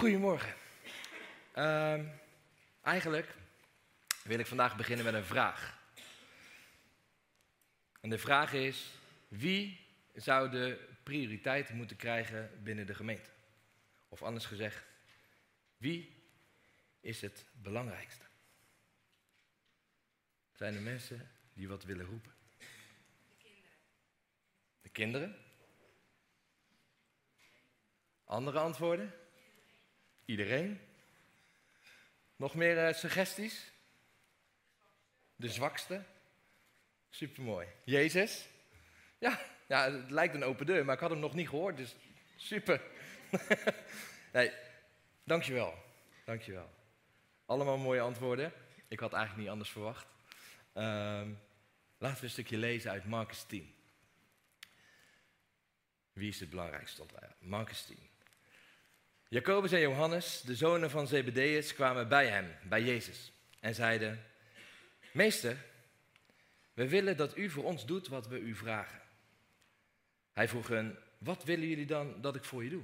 Goedemorgen. Ehm, eigenlijk wil ik vandaag beginnen met een vraag. En de vraag is: wie zou de prioriteit moeten krijgen binnen de gemeente? Of anders gezegd, wie is het belangrijkste? Zijn er mensen die wat willen roepen? De kinderen. De kinderen? Andere antwoorden? Iedereen? Nog meer uh, suggesties? De zwakste? Supermooi. Jezus? Ja, ja, het lijkt een open deur, maar ik had hem nog niet gehoord, dus super. nee, dankjewel. Dankjewel. Allemaal mooie antwoorden. Ik had eigenlijk niet anders verwacht. Um, laten we een stukje lezen uit Marcus 10. Wie is het belangrijkste? Marcus 10. Jacobus en Johannes, de zonen van Zebedeus, kwamen bij hem, bij Jezus, en zeiden: Meester, we willen dat u voor ons doet wat we u vragen. Hij vroeg hen: Wat willen jullie dan dat ik voor je doe?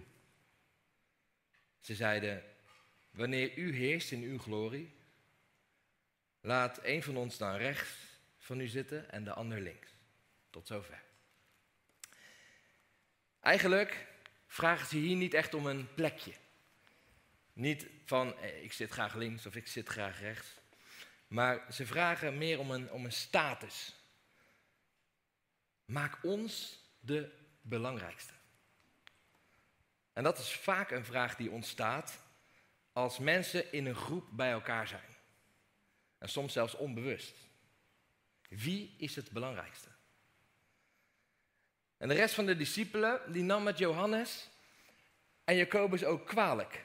Ze zeiden: Wanneer u heerst in uw glorie, laat een van ons dan rechts van u zitten en de ander links. Tot zover. Eigenlijk vragen ze hier niet echt om een plekje. Niet van eh, ik zit graag links of ik zit graag rechts. Maar ze vragen meer om een, om een status. Maak ons de belangrijkste. En dat is vaak een vraag die ontstaat als mensen in een groep bij elkaar zijn. En soms zelfs onbewust. Wie is het belangrijkste? En de rest van de discipelen, die nam met Johannes en Jacobus ook kwalijk.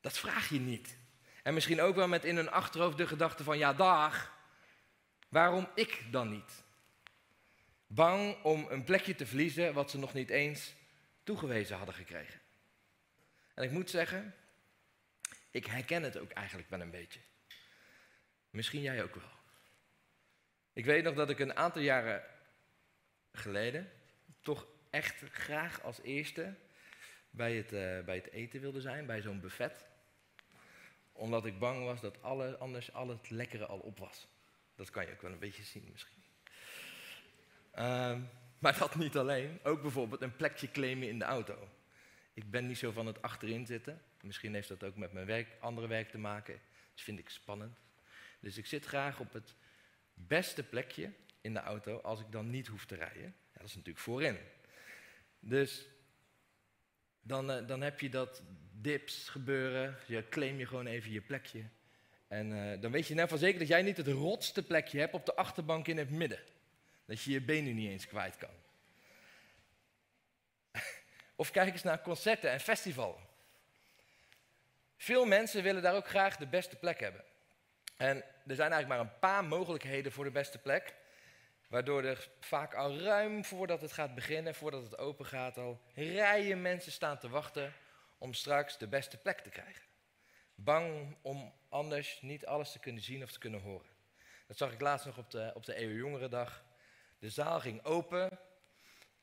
Dat vraag je niet. En misschien ook wel met in hun achterhoofd de gedachte van, ja dag, waarom ik dan niet? Bang om een plekje te verliezen wat ze nog niet eens toegewezen hadden gekregen. En ik moet zeggen, ik herken het ook eigenlijk wel een beetje. Misschien jij ook wel. Ik weet nog dat ik een aantal jaren geleden toch echt graag als eerste bij het, uh, bij het eten wilde zijn, bij zo'n buffet. Omdat ik bang was dat alle, anders al het lekkere al op was. Dat kan je ook wel een beetje zien misschien. Uh, maar dat niet alleen. Ook bijvoorbeeld een plekje claimen in de auto. Ik ben niet zo van het achterin zitten. Misschien heeft dat ook met mijn werk, andere werk te maken. Dat vind ik spannend. Dus ik zit graag op het beste plekje in de auto als ik dan niet hoef te rijden. Dat is natuurlijk voorin. Dus dan, uh, dan heb je dat dips gebeuren. Je claim je gewoon even je plekje. En uh, dan weet je net van zeker dat jij niet het rotste plekje hebt op de achterbank in het midden. Dat je je benen niet eens kwijt kan. Of kijk eens naar concerten en festivals. Veel mensen willen daar ook graag de beste plek hebben. En er zijn eigenlijk maar een paar mogelijkheden voor de beste plek. Waardoor er vaak al ruim voordat het gaat beginnen, voordat het open gaat, al rijen mensen staan te wachten om straks de beste plek te krijgen. Bang om anders niet alles te kunnen zien of te kunnen horen. Dat zag ik laatst nog op de, op de Jongerendag. De zaal ging open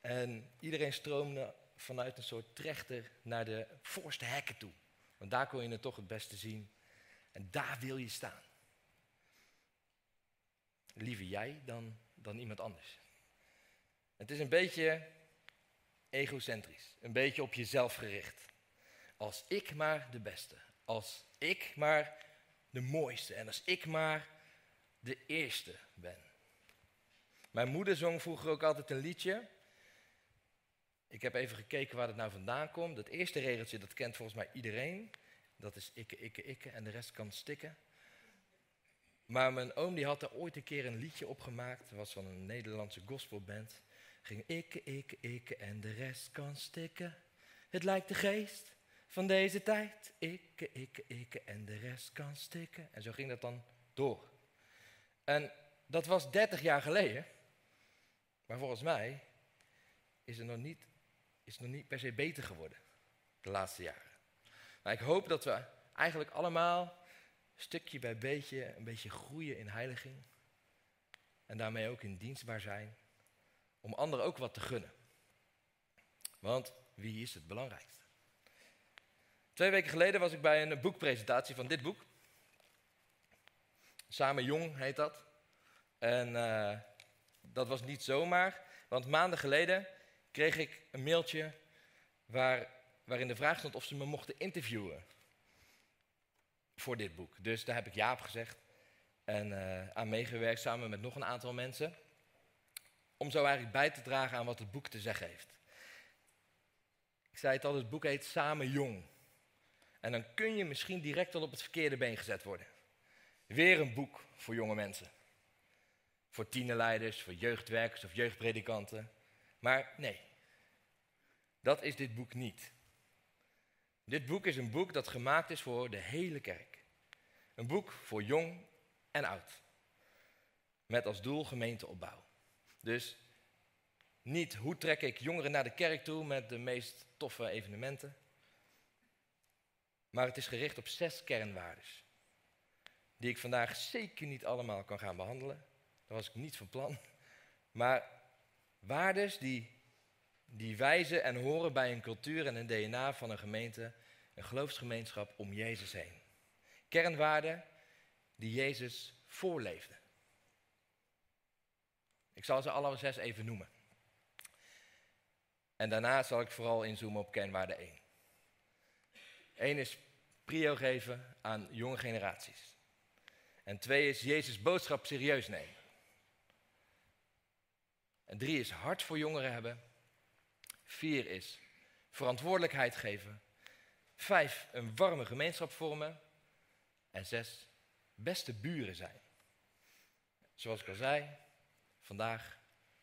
en iedereen stroomde vanuit een soort trechter naar de voorste hekken toe. Want daar kon je het toch het beste zien. En daar wil je staan. Liever jij dan, dan iemand anders. Het is een beetje egocentrisch, een beetje op jezelf gericht. Als ik maar de beste, als ik maar de mooiste en als ik maar de eerste ben. Mijn moeder zong vroeger ook altijd een liedje. Ik heb even gekeken waar het nou vandaan komt. Het eerste regeltje, dat kent volgens mij iedereen. Dat is ikke, ikke, ikke en de rest kan stikken. Maar mijn oom die had er ooit een keer een liedje opgemaakt. Dat was van een Nederlandse gospelband. Ging ikke, ikke, ikke en de rest kan stikken. Het lijkt de geest van deze tijd. Ikke, ikke, ikke en de rest kan stikken. En zo ging dat dan door. En dat was 30 jaar geleden. Maar volgens mij is het nog niet, is het nog niet per se beter geworden de laatste jaren. Maar ik hoop dat we eigenlijk allemaal stukje bij beetje een beetje groeien in heiliging. En daarmee ook in dienstbaar zijn. Om anderen ook wat te gunnen. Want wie is het belangrijkste? Twee weken geleden was ik bij een boekpresentatie van dit boek. Samen Jong heet dat. En eh, dat was niet zomaar, want maanden geleden kreeg ik een mailtje waar, waarin de vraag stond of ze me mochten interviewen voor dit boek. Dus daar heb ik ja op gezegd en uh, aan meegewerkt samen met nog een aantal mensen. Om zo eigenlijk bij te dragen aan wat het boek te zeggen heeft. Ik zei het al, het boek heet Samen Jong. En dan kun je misschien direct al op het verkeerde been gezet worden. Weer een boek voor jonge mensen. Voor tienerleiders, voor jeugdwerkers of jeugdpredikanten. Maar nee, dat is dit boek niet. Dit boek is een boek dat gemaakt is voor de hele kerk. Een boek voor jong en oud. Met als doel gemeenteopbouw. Dus niet hoe trek ik jongeren naar de kerk toe met de meest toffe evenementen. Maar het is gericht op zes kernwaardes. Die ik vandaag zeker niet allemaal kan gaan behandelen. Daar was ik niet van plan. Maar waardes die, die wijzen en horen bij een cultuur en een DNA van een gemeente, een geloofsgemeenschap om Jezus heen. Kernwaarden die Jezus voorleefde. Ik zal ze alle zes even noemen. En daarna zal ik vooral inzoomen op kernwaarde 1. Eén is prio geven aan jonge generaties. En twee is Jezus' boodschap serieus nemen. En drie is hart voor jongeren hebben. Vier is verantwoordelijkheid geven. Vijf, een warme gemeenschap vormen. En zes, beste buren zijn. Zoals ik al zei, vandaag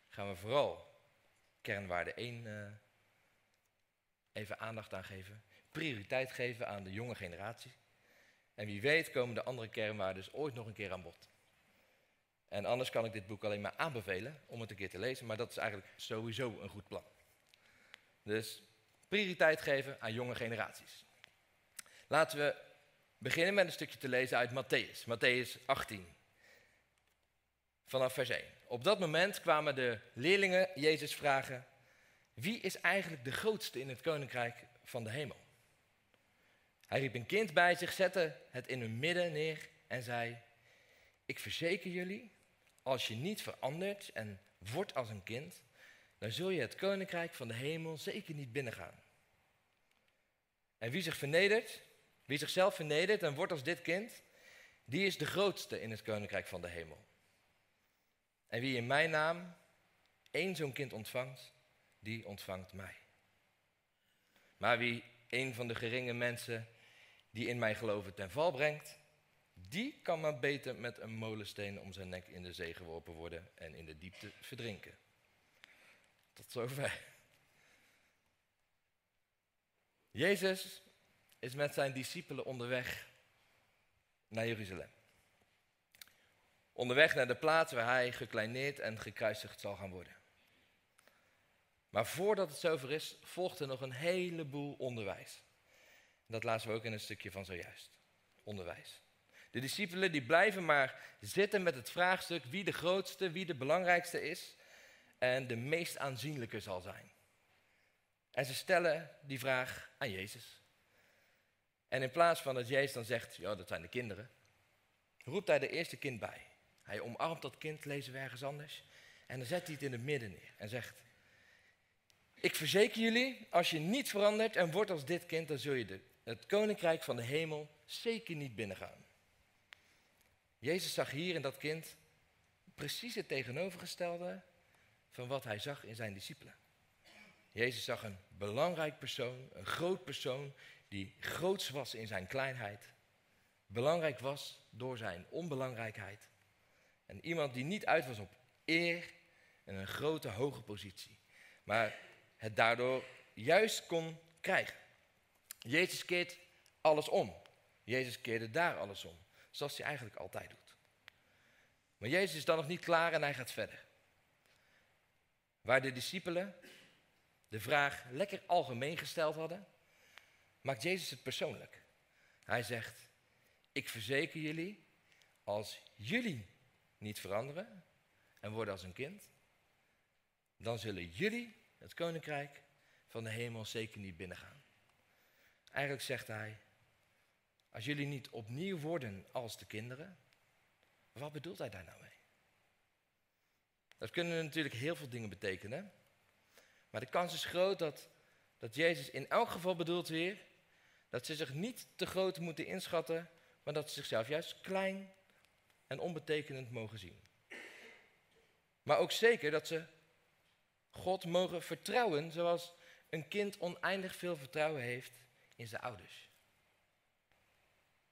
gaan we vooral kernwaarde 1 uh, eh, even aandacht aan geven. Prioriteit geven aan de jonge generatie. En wie weet komen de andere kernwaarden ooit nog een keer aan bod. En anders kan ik dit boek alleen maar aanbevelen om het een keer te lezen, maar dat is eigenlijk sowieso een goed plan. Dus prioriteit geven aan jonge generaties. Laten we beginnen met een stukje te lezen uit Matthäus, Matthäus 18. Vanaf vers 1. Op dat moment kwamen de leerlingen Jezus vragen: Wie is eigenlijk de grootste in het koninkrijk van de hemel? Hij riep een kind bij zich, zette het in hun midden neer en zei: Ik verzeker jullie, als je niet verandert en wordt als een kind, dan zul je het koninkrijk van de hemel zeker niet binnengaan. En wie zich vernedert, wie zichzelf vernedert en wordt als dit kind, die is de grootste in het koninkrijk van de hemel. En wie in mijn naam één zo'n kind ontvangt, die ontvangt mij. Maar wie een van de geringe mensen die in mij geloven ten val brengt, die kan maar beter met een molensteen om zijn nek in de zee geworpen worden en in de diepte verdrinken. Tot zover. Jezus is met zijn discipelen onderweg naar Jeruzalem. Onderweg naar de plaats waar hij gekleineerd en gekruisigd zal gaan worden. Maar voordat het zover is, volgt er nog een heleboel onderwijs. Dat laten we ook in een stukje van zojuist. Onderwijs. De discipelen die blijven maar zitten met het vraagstuk wie de grootste, wie de belangrijkste is en de meest aanzienlijke zal zijn. En ze stellen die vraag aan Jezus. En in plaats van dat Jezus dan zegt, ja dat zijn de kinderen, roept hij de eerste kind bij. Hij omarmt dat kind, lezen we ergens anders. En dan zet hij het in het midden neer en zegt: Ik verzeker jullie, als je niet verandert en wordt als dit kind, dan zul je het koninkrijk van de hemel zeker niet binnengaan. Jezus zag hier in dat kind precies het tegenovergestelde van wat hij zag in zijn discipelen. Jezus zag een belangrijk persoon, een groot persoon, die groots was in zijn kleinheid. Belangrijk was door zijn onbelangrijkheid. En iemand die niet uit was op eer en een grote, hoge positie. Maar het daardoor juist kon krijgen. Jezus keert alles om. Jezus keerde daar alles om. Zoals hij eigenlijk altijd doet. Maar Jezus is dan nog niet klaar en hij gaat verder. Waar de discipelen de vraag lekker algemeen gesteld hadden, maakt Jezus het persoonlijk. Hij zegt, ik verzeker jullie, als jullie niet veranderen en worden als een kind, dan zullen jullie het koninkrijk van de hemel zeker niet binnengaan. Eigenlijk zegt hij, als jullie niet opnieuw worden als de kinderen, wat bedoelt hij daar nou mee? Dat kunnen natuurlijk heel veel dingen betekenen. Maar de kans is groot dat, dat Jezus in elk geval bedoelt weer dat ze zich niet te groot moeten inschatten, maar dat ze zichzelf juist klein en onbetekenend mogen zien. Maar ook zeker dat ze God mogen vertrouwen zoals een kind oneindig veel vertrouwen heeft in zijn ouders.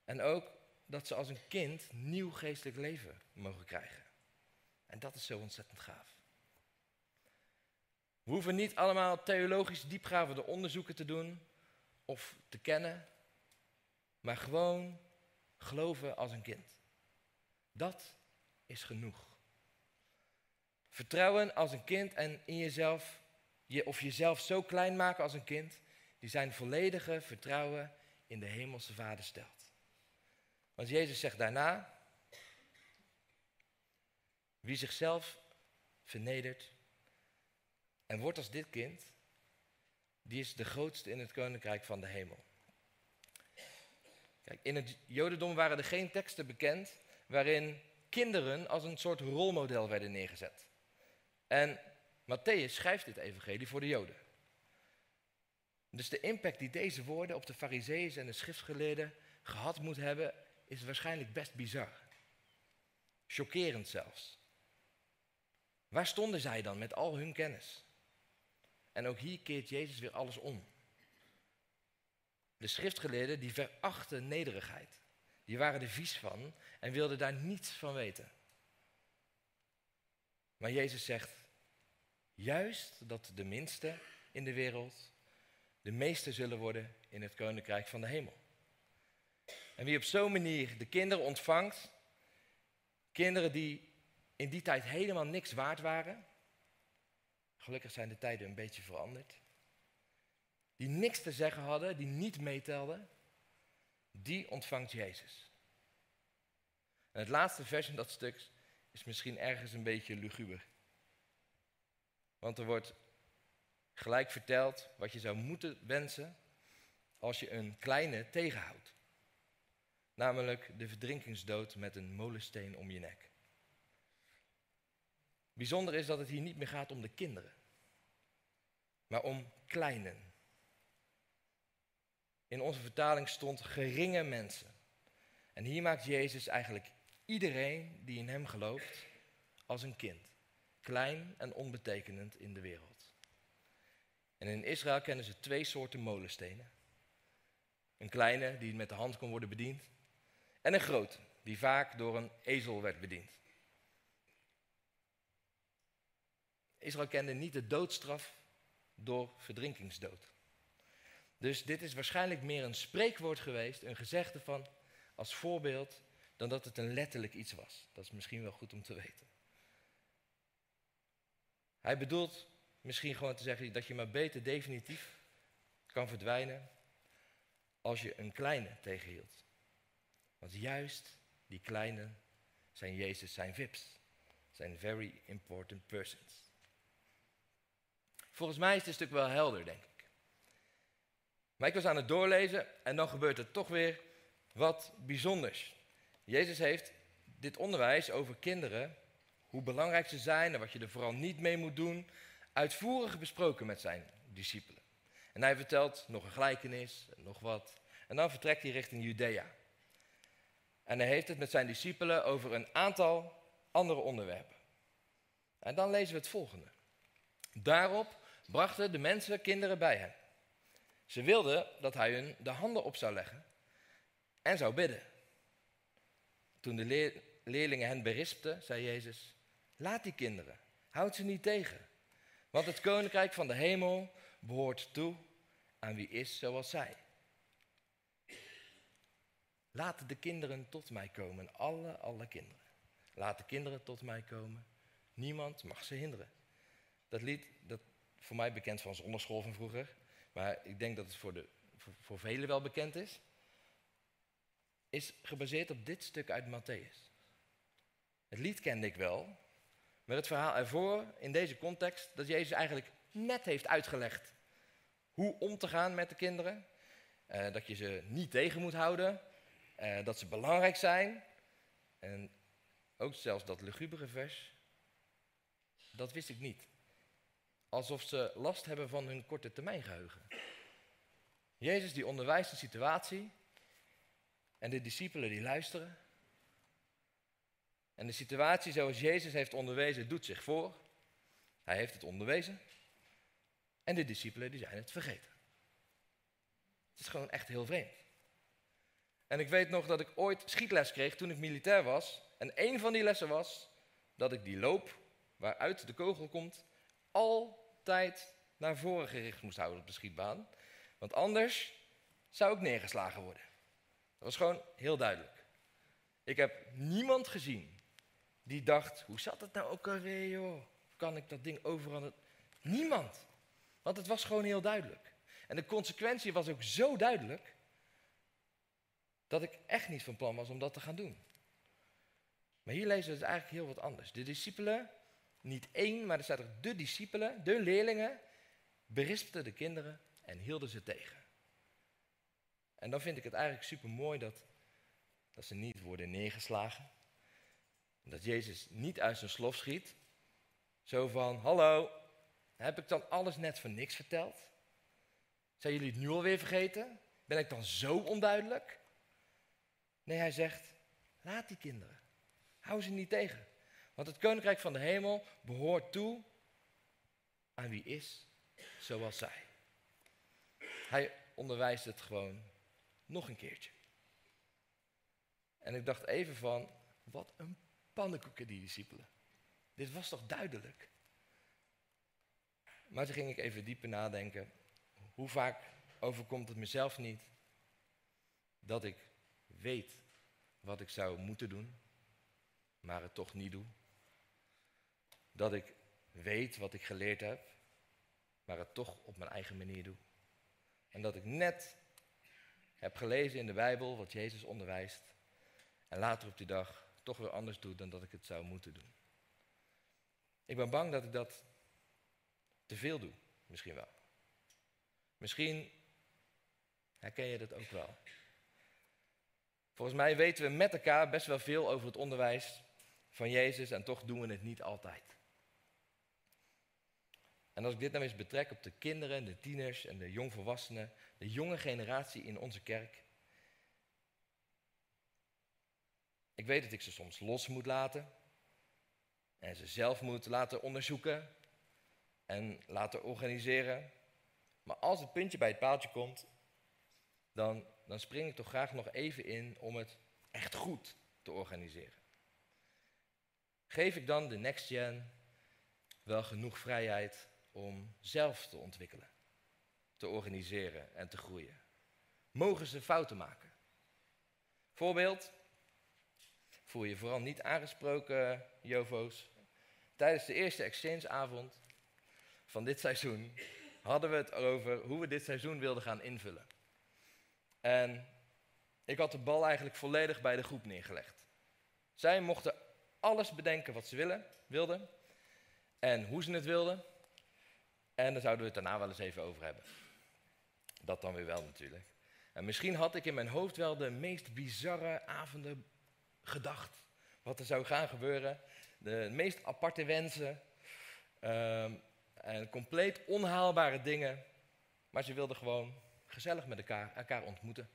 En ook dat ze als een kind nieuw geestelijk leven mogen krijgen. En dat is zo ontzettend gaaf. We hoeven niet allemaal theologisch diepgravende onderzoeken te doen of te kennen, maar gewoon geloven als een kind. Dat is genoeg. Vertrouwen als een kind en in jezelf, je, of jezelf zo klein maken als een kind, die zijn volledige vertrouwen in de Hemelse Vader stelt. Want Jezus zegt daarna, wie zichzelf vernedert en wordt als dit kind, die is de grootste in het koninkrijk van de hemel. Kijk, in het Jodendom waren er geen teksten bekend waarin kinderen als een soort rolmodel werden neergezet. En Matthäus schrijft dit evangelie voor de Joden. Dus de impact die deze woorden op de fariseeën en de schriftgeleerden gehad moet hebben, is waarschijnlijk best bizar. Chockerend zelfs. Waar stonden zij dan met al hun kennis? En ook hier keert Jezus weer alles om. De schriftgeleerden die verachten nederigheid. Die waren er vies van en wilden daar niets van weten. Maar Jezus zegt, juist dat de minste in de wereld de meeste zullen worden in het koninkrijk van de hemel. En wie op zo'n manier de kinderen ontvangt, kinderen die in die tijd helemaal niks waard waren, gelukkig zijn de tijden een beetje veranderd, die niks te zeggen hadden, die niet meetelden, die ontvangt Jezus. En het laatste vers in dat stuk is misschien ergens een beetje luguber. Want er wordt gelijk verteld wat je zou moeten wensen als je een kleine tegenhoudt. Namelijk de verdrinkingsdood met een molensteen om je nek. Bijzonder is dat het hier niet meer gaat om de kinderen, maar om kleinen. In onze vertaling stond geringe mensen. En hier maakt Jezus eigenlijk iedereen die in hem gelooft als een kind. Klein en onbetekenend in de wereld. En in Israël kennen ze twee soorten molenstenen. Een kleine die met de hand kon worden bediend. En een grote die vaak door een ezel werd bediend. Israël kende niet de doodstraf door verdrinkingsdood. Dus dit is waarschijnlijk meer een spreekwoord geweest, een gezegde van als voorbeeld, dan dat het een letterlijk iets was. Dat is misschien wel goed om te weten. Hij bedoelt misschien gewoon te zeggen dat je maar beter definitief kan verdwijnen als je een kleine tegenhield. Want juist die kleine zijn Jezus zijn vips, zijn very important persons. Volgens mij is dit stuk wel helder, denk ik. Maar ik was aan het doorlezen en dan gebeurt er toch weer wat bijzonders. Jezus heeft dit onderwijs over kinderen, hoe belangrijk ze zijn en wat je er vooral niet mee moet doen, uitvoerig besproken met zijn discipelen. En hij vertelt nog een gelijkenis en nog wat. En dan vertrekt hij richting Judea. En hij heeft het met zijn discipelen over een aantal andere onderwerpen. En dan lezen we het volgende. Daarop brachten de mensen kinderen bij hem. Ze wilden dat hij hun de handen op zou leggen en zou bidden. Toen de leerlingen hen berispten, zei Jezus: Laat die kinderen, houd ze niet tegen. Want het koninkrijk van de hemel behoort toe aan wie is zoals zij. Laat de kinderen tot mij komen, alle, alle kinderen. Laat de kinderen tot mij komen. Niemand mag ze hinderen. Dat lied, dat voor mij bekend van zonderschool van vroeger, maar ik denk dat het voor, de, voor, velen wel bekend is, is gebaseerd op dit stuk uit Matthäus. Het lied kende ik wel, maar het verhaal ervoor in deze context dat Jezus eigenlijk net heeft uitgelegd hoe om te gaan met de kinderen eh, dat je ze niet tegen moet houden, eh, dat ze belangrijk zijn. En ook zelfs dat lugubere vers, dat wist ik niet. Alsof ze last hebben van hun korte termijn geheugen. Jezus die onderwijst de situatie en de discipelen die luisteren. En de situatie zoals Jezus heeft onderwezen doet zich voor. Hij heeft het onderwezen. En de discipelen die zijn het vergeten. Het is gewoon echt heel vreemd. En ik weet nog dat ik ooit schietles kreeg toen ik militair was. En een van die lessen was dat ik die loop waaruit de kogel komt altijd naar voren gericht moest houden op de schietbaan. Want anders zou ik neergeslagen worden. Dat was gewoon heel duidelijk. Ik heb niemand gezien die dacht, hoe zat het nou ook alweer joh? Kan ik dat ding overal... Niemand. Want het was gewoon heel duidelijk. En de consequentie was ook zo duidelijk dat ik echt niet van plan was om dat te gaan doen. Maar hier lezen we het eigenlijk heel wat anders. De discipelen, niet één, maar er staat er de discipelen, de leerlingen, berispten de kinderen en hielden ze tegen. En dan vind ik het eigenlijk super mooi dat, dat ze niet worden neergeslagen. Dat Jezus niet uit zijn slof schiet. Zo van, hallo, heb ik dan alles net voor niks verteld? Zijn jullie het nu alweer vergeten? Ben ik dan zo onduidelijk? Nee, hij zegt, laat die kinderen. Hou ze niet tegen. Want het koninkrijk van de hemel behoort toe aan wie is zoals zij. Hij onderwijst het gewoon nog een keertje. En ik dacht even van, wat een pannenkoeken die discipelen. Dit was toch duidelijk? Maar toen ging ik even dieper nadenken. Hoe vaak overkomt het mezelf niet dat ik weet wat ik zou moeten doen, maar het toch niet doe? Dat ik weet wat ik geleerd heb, maar het toch op mijn eigen manier doe? En dat ik net heb gelezen in de Bijbel wat Jezus onderwijst en later op die dag toch weer anders doe dan dat ik het zou moeten doen. Ik ben bang dat ik dat te veel doe, misschien wel. Misschien herken je dat ook wel. Volgens mij weten we met elkaar best wel veel over het onderwijs van Jezus en toch doen we het niet altijd. En als ik dit nou eens betrek op de kinderen, de tieners en de jongvolwassenen, de jonge generatie in onze kerk. Ik weet dat ik ze soms los moet laten en ze zelf moet laten onderzoeken en laten organiseren. Maar als het puntje bij het paaltje komt, dan, dan spring ik toch graag nog even in om het echt goed te organiseren. Geef ik dan de next gen wel genoeg vrijheid om zelf te ontwikkelen, te organiseren en te groeien? Mogen ze fouten maken? Voorbeeld, voel je vooral niet aangesproken, Jovo's. Tijdens de eerste exchangeavond van dit seizoen hadden we het over hoe we dit seizoen wilden gaan invullen. En ik had de bal eigenlijk volledig bij de groep neergelegd. Zij mochten alles bedenken wat ze willen, wilden en hoe ze het wilden. En daar zouden we het daarna wel eens even over hebben. Dat dan weer wel natuurlijk. En misschien had ik in mijn hoofd wel de meest bizarre avonden gedacht. Wat er zou gaan gebeuren. De meest aparte wensen. Ehm, en compleet onhaalbare dingen. Maar ze wilden gewoon gezellig met elkaar, elkaar ontmoeten.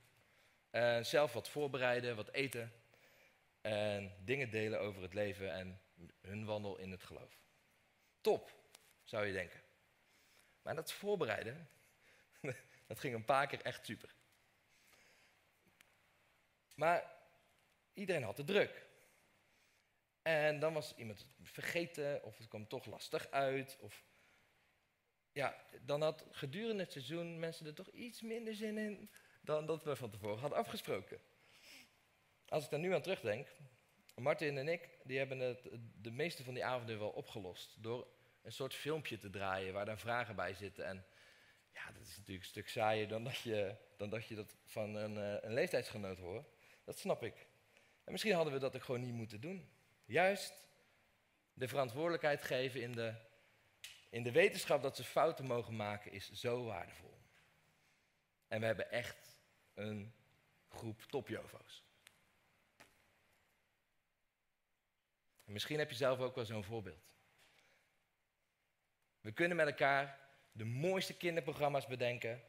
En zelf wat voorbereiden, wat eten. En dingen delen over het leven en hun wandel in het geloof. Top, zou je denken. Maar dat voorbereiden, dat ging een paar keer echt super. Maar iedereen had het druk. En dan was iemand vergeten, of het kwam toch lastig uit. Of ja, dan had gedurende het seizoen mensen er toch iets minder zin in dan dat we van tevoren hadden afgesproken. Als ik daar nu aan terugdenk, Martin en ik, die hebben het, de meeste van die avonden wel opgelost. Door een soort filmpje te draaien waar dan vragen bij zitten. En ja, dat is natuurlijk een stuk saaier dan dat je, dan dat, je dat van een, uh, een leeftijdsgenoot hoort. Dat snap ik. En misschien hadden we dat ook gewoon niet moeten doen. Juist de verantwoordelijkheid geven in de, in de wetenschap dat ze fouten mogen maken is zo waardevol. En we hebben echt een groep topjovo's. En misschien heb je zelf ook wel zo'n voorbeeld. We kunnen met elkaar de mooiste kinderprogramma's bedenken,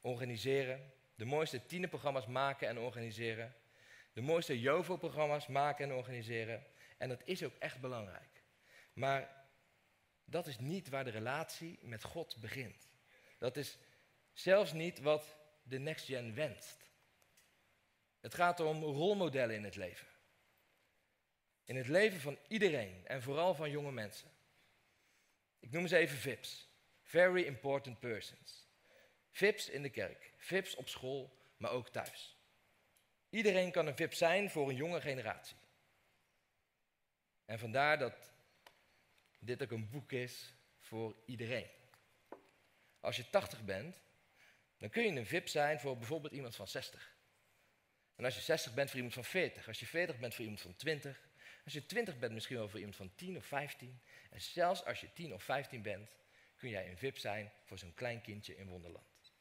organiseren, de mooiste tienerprogramma's maken en organiseren, de mooiste JOVO-programma's maken en organiseren. En dat is ook echt belangrijk. Maar dat is niet waar de relatie met God begint. Dat is zelfs niet wat de Next Gen wenst. Het gaat om rolmodellen in het leven. In het leven van iedereen en vooral van jonge mensen. Ik noem ze even VIPs. Very important persons. VIPs in de kerk, VIPs op school, maar ook thuis. Iedereen kan een VIP zijn voor een jonge generatie. En vandaar dat dit ook een boek is voor iedereen. Als je 80 bent, dan kun je een VIP zijn voor bijvoorbeeld iemand van 60. En als je 60 bent voor iemand van 40. Als je 40 bent voor iemand van 20. Als je 20 bent misschien wel voor iemand van 10 of 15. En zelfs als je 10 of 15 bent, kun jij een VIP zijn voor zo'n klein kindje in Wonderland.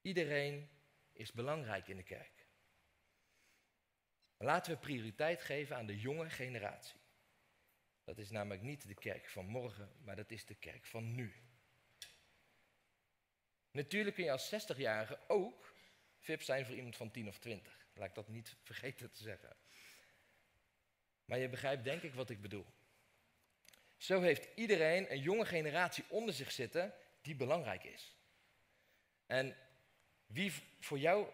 Iedereen is belangrijk in de kerk. Laten we prioriteit geven aan de jonge generatie. Dat is namelijk niet de kerk van morgen, maar dat is de kerk van nu. Natuurlijk kun je als 60-jarige ook VIP zijn voor iemand van 10 of 20. Laat ik dat niet vergeten te zeggen. Maar je begrijpt denk ik wat ik bedoel. Zo heeft iedereen een jonge generatie onder zich zitten die belangrijk is. En wie, voor jou,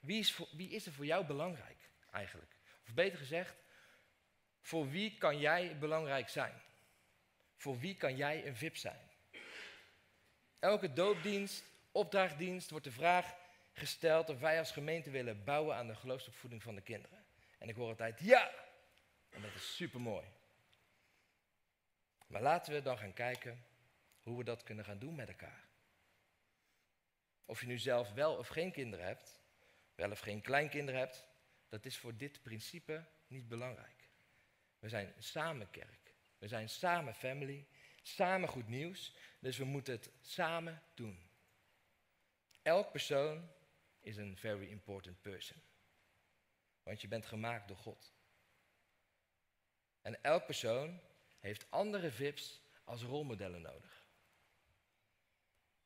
wie, is, wie is er voor jou belangrijk eigenlijk? Of beter gezegd, voor wie kan jij belangrijk zijn? Voor wie kan jij een VIP zijn? Elke doopdienst, opdrachtdienst wordt de vraag gesteld of wij als gemeente willen bouwen aan de geloofsopvoeding van de kinderen. En ik hoor altijd ja, en dat is super mooi. Maar laten we dan gaan kijken hoe we dat kunnen gaan doen met elkaar. Of je nu zelf wel of geen kinderen hebt, wel of geen kleinkinderen hebt, dat is voor dit principe niet belangrijk. We zijn samen kerk. We zijn samen family. Samen goed nieuws. Dus we moeten het samen doen. Elk persoon is een very important person. Want je bent gemaakt door God. En elk persoon heeft andere VIP's als rolmodellen nodig.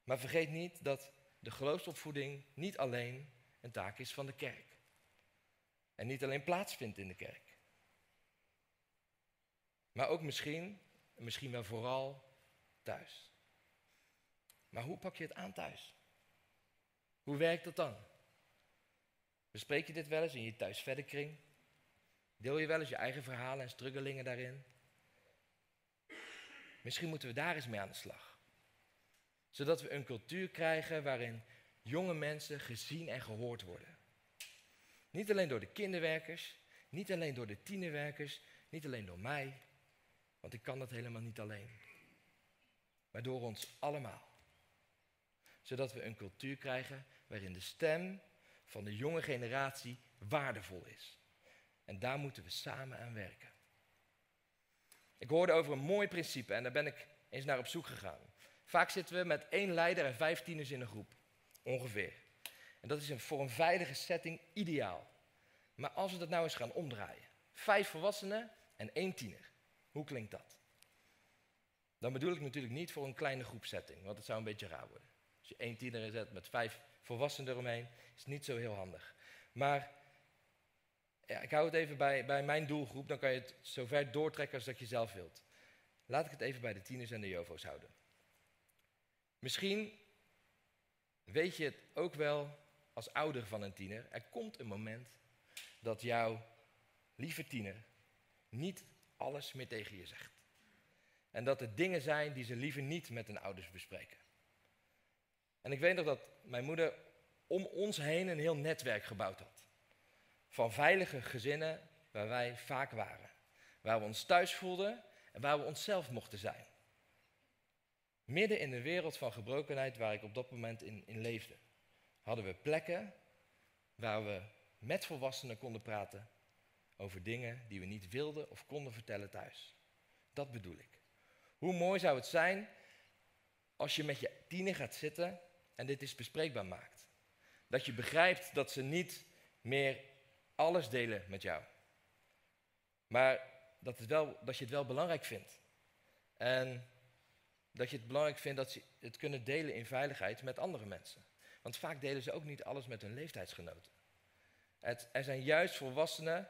Maar vergeet niet dat de geloofsopvoeding niet alleen een taak is van de kerk. En niet alleen plaatsvindt in de kerk. Maar ook misschien, misschien wel vooral thuis. Maar hoe pak je het aan thuis? Hoe werkt dat dan? Bespreek je dit wel eens in je thuis kring? Deel je wel eens je eigen verhalen en struggelingen daarin? Misschien moeten we daar eens mee aan de slag. Zodat we een cultuur krijgen waarin jonge mensen gezien en gehoord worden. Niet alleen door de kinderwerkers, niet alleen door de tienerwerkers, niet alleen door mij, want ik kan dat helemaal niet alleen. Maar door ons allemaal. Zodat we een cultuur krijgen waarin de stem van de jonge generatie waardevol is. En daar moeten we samen aan werken. Ik hoorde over een mooi principe en daar ben ik eens naar op zoek gegaan. Vaak zitten we met één leider en vijf tieners in een groep. Ongeveer. En dat is voor een veilige setting ideaal. Maar als we dat nou eens gaan omdraaien. Vijf volwassenen en één tiener. Hoe klinkt dat? Dan bedoel ik natuurlijk niet voor een kleine groepsetting, want het zou een beetje raar worden. Als je één tiener zet met vijf volwassenen eromheen, is niet zo heel handig. Maar ja, ik hou het even bij, bij mijn doelgroep, dan kan je het zo ver doortrekken als dat je zelf wilt. Laat ik het even bij de tieners en de jovo's houden. Misschien weet je het ook wel als ouder van een tiener. Er komt een moment dat jouw lieve tiener niet alles meer tegen je zegt. En dat er dingen zijn die ze liever niet met hun ouders bespreken. En ik weet nog dat mijn moeder om ons heen een heel netwerk gebouwd had. Van veilige gezinnen waar wij vaak waren. Waar we ons thuis voelden en waar we onszelf mochten zijn. Midden in de wereld van gebrokenheid waar ik op dat moment in, in leefde, hadden we plekken waar we met volwassenen konden praten over dingen die we niet wilden of konden vertellen thuis. Dat bedoel ik. Hoe mooi zou het zijn als je met je tiener gaat zitten en dit is bespreekbaar maakt. Dat je begrijpt dat ze niet meer alles delen met jou. Maar dat, wel, dat je het wel belangrijk vindt. En dat je het belangrijk vindt dat ze het kunnen delen in veiligheid met andere mensen. Want vaak delen ze ook niet alles met hun leeftijdsgenoten. Het, er zijn juist volwassenen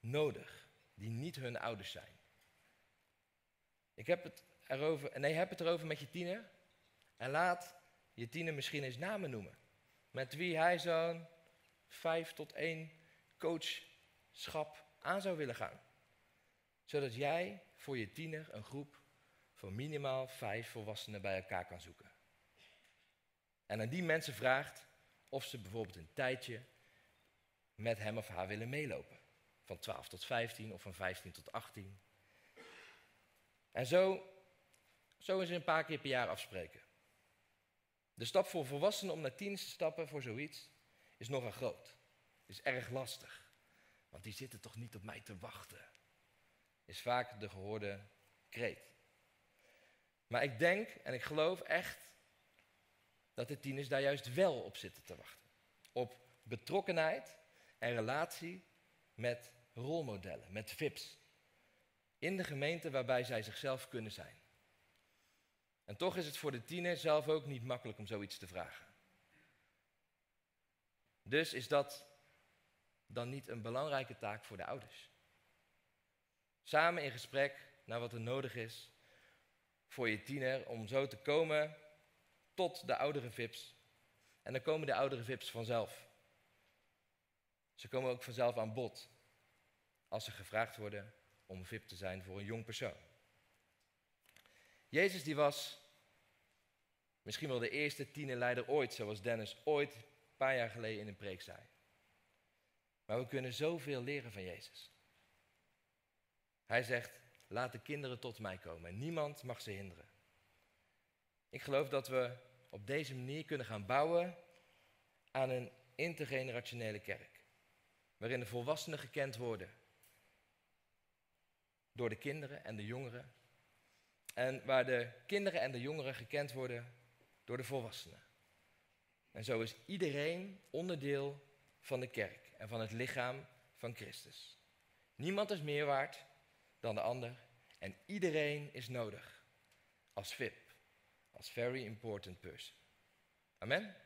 nodig die niet hun ouders zijn. Ik heb het erover, nee, heb het erover met je tiener. En laat je tiener misschien eens namen noemen. Met wie hij zo'n vijf tot één coachschap aan zou willen gaan. Zodat jij voor je tiener een groep van minimaal vijf volwassenen bij elkaar kan zoeken. En aan die mensen vraagt of ze bijvoorbeeld een tijdje met hem of haar willen meelopen. Van 12 tot 15 of van 15 tot 18. En zo, zo is een paar keer per jaar afspreken. De stap voor volwassenen om naar tien te stappen voor zoiets is nogal groot. Is erg lastig. Want die zitten toch niet op mij te wachten. Is vaak de gehoorde kreet. Maar ik denk en ik geloof echt dat de tieners daar juist wel op zitten te wachten. Op betrokkenheid en relatie met rolmodellen, met VIP's. In de gemeente waarbij zij zichzelf kunnen zijn. En toch is het voor de tiener zelf ook niet makkelijk om zoiets te vragen. Dus is dat dan niet een belangrijke taak voor de ouders? Samen in gesprek naar wat er nodig is voor je tiener om zo te komen tot de oudere VIP's. En dan komen de oudere VIP's vanzelf. Ze komen ook vanzelf aan bod als ze gevraagd worden om VIP te zijn voor een jong persoon. Jezus die was misschien wel de eerste tienerleider ooit, zoals Dennis ooit een paar jaar geleden in een preek zei. Maar we kunnen zoveel leren van Jezus. Hij zegt, laat de kinderen tot mij komen en niemand mag ze hinderen. Ik geloof dat we op deze manier kunnen gaan bouwen aan een intergenerationele kerk. Waarin de volwassenen gekend worden door de kinderen en de jongeren. En waar de kinderen en de jongeren gekend worden door de volwassenen. En zo is iedereen onderdeel van de kerk en van het lichaam van Christus. Niemand is meer waard dan de ander en iedereen is nodig als VIP, als very important person. Amen?